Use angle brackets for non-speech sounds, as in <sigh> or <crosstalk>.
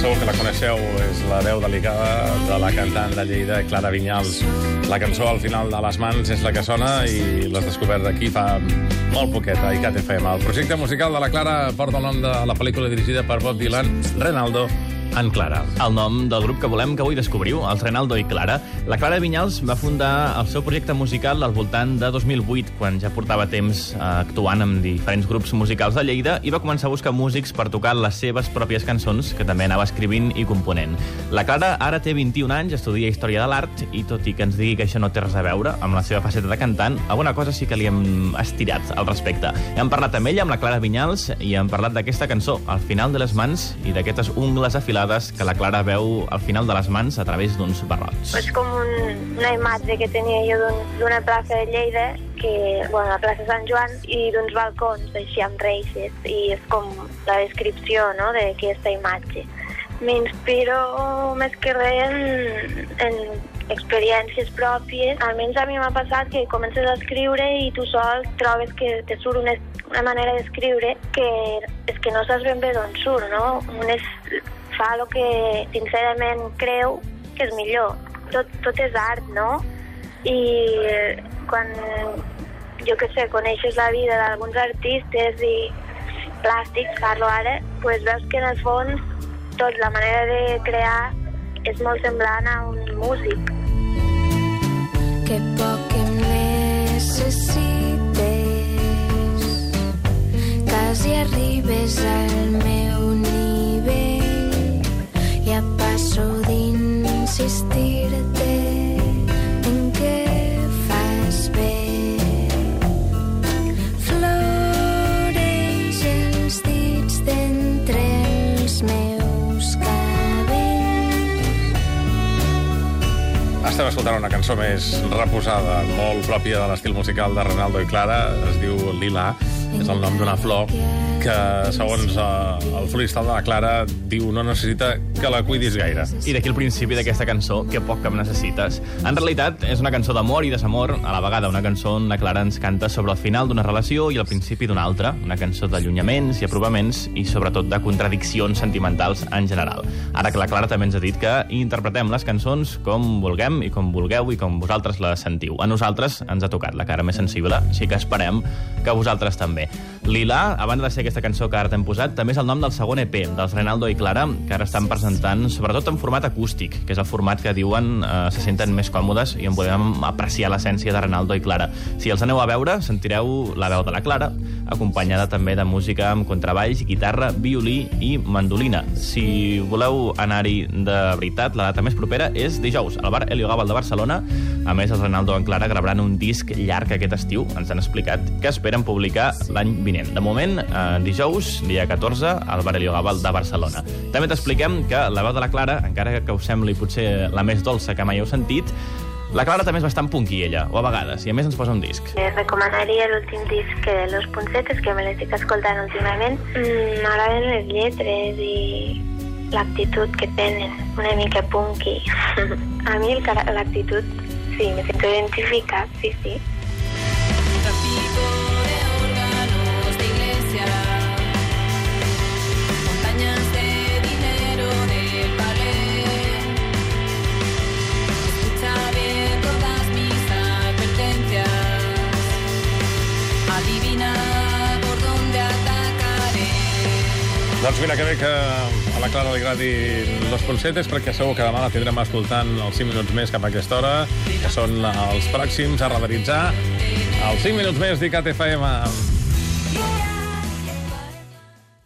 la coneixeu, és la veu delicada de la cantant de Lleida, Clara Vinyals. La cançó al final de les mans és la que sona i l'has descobert aquí fa molt poquet, a ICAT FM. El projecte musical de la Clara porta el nom de la pel·lícula dirigida per Bob Dylan, Renaldo, en Clara. El nom del grup que volem que avui descobriu, els Renaldo i Clara. La Clara Vinyals va fundar el seu projecte musical al voltant de 2008, quan ja portava temps eh, actuant amb diferents grups musicals de Lleida i va començar a buscar músics per tocar les seves pròpies cançons, que també anava escrivint i component. La Clara ara té 21 anys, estudia Història de l'Art, i tot i que ens digui que això no té res a veure amb la seva faceta de cantant, alguna cosa sí que li hem estirat al respecte. Hem parlat amb ella, amb la Clara Vinyals, i hem parlat d'aquesta cançó, Al final de les mans, i d'aquestes ungles afilades que la Clara veu al final de les mans a través d'uns barrots. És com un, una imatge que tenia jo d'una un, plaça de Lleida, que, bueno, la plaça Sant Joan, i d'uns balcons així amb reixes, i és com la descripció no, d'aquesta imatge. M'inspiro més que res en, en experiències pròpies. Almenys a mi m'ha passat que comences a escriure i tu sol trobes que te surt una, una manera d'escriure que és que no saps ben bé d'on surt, no? Unes fa el que sincerament creu que és millor. Tot, tot és art, no? I quan, jo que sé, coneixes la vida d'alguns artistes i plàstics, parlo ara, pues veus que en el fons tot, la manera de crear és molt semblant a un músic. Que poc em necessites Estem escoltant una cançó més reposada, molt pròpia de l'estil musical de Renaldo i Clara. Es diu Lila, és el nom d'una flor que, segons eh, el floristal de la Clara, diu no necessita que la cuidis gaire. I d'aquí el principi d'aquesta cançó, que poc que em necessites. En realitat, és una cançó d'amor i desamor, a la vegada una cançó on la Clara ens canta sobre el final d'una relació i el principi d'una altra, una cançó d'allunyaments i aprovaments i sobretot de contradiccions sentimentals en general. Ara que la Clara també ens ha dit que interpretem les cançons com vulguem i com vulgueu i com vosaltres les sentiu. A nosaltres ens ha tocat la cara més sensible, així que esperem que vosaltres també. Lila, a banda de ser aquesta cançó que ara t'hem posat, també és el nom del segon EP, dels Renaldo i Clara, que ara estan presentant, sobretot en format acústic, que és el format que diuen eh, se senten més còmodes i en podem apreciar l'essència de Renaldo i Clara. Si els aneu a veure, sentireu la veu de la Clara, acompanyada també de música amb contrabaix, guitarra, violí i mandolina. Si voleu anar-hi de veritat, la data més propera és dijous, al bar Helio Gabal de Barcelona. A més, els Renaldo i Clara gravaran un disc llarg aquest estiu, ens han explicat, que esperen publicar l'any vinent. De moment, eh, dijous, dia 14, al bar Gabal de Barcelona. També t'expliquem que la veu de la Clara, encara que us sembli potser la més dolça que mai heu sentit, la Clara també és bastant punky, ella, o a vegades, i a més ens posa un disc. Eh, recomanaria l'últim disc de Los Puncetes, que me l'estic escoltant últimament. Mm, M'agraden les lletres i l'actitud que tenen, una mica punky. <laughs> A mi el l'actitud, sí, me siento identificada, sí, sí. Doncs mira que bé que a la Clara li agradi Los Poncetes, perquè segur que demà la tindrem escoltant els 5 minuts més cap a aquesta hora, que són els pròxims a radaritzar els 5 minuts més d'ICAT FM. Yeah.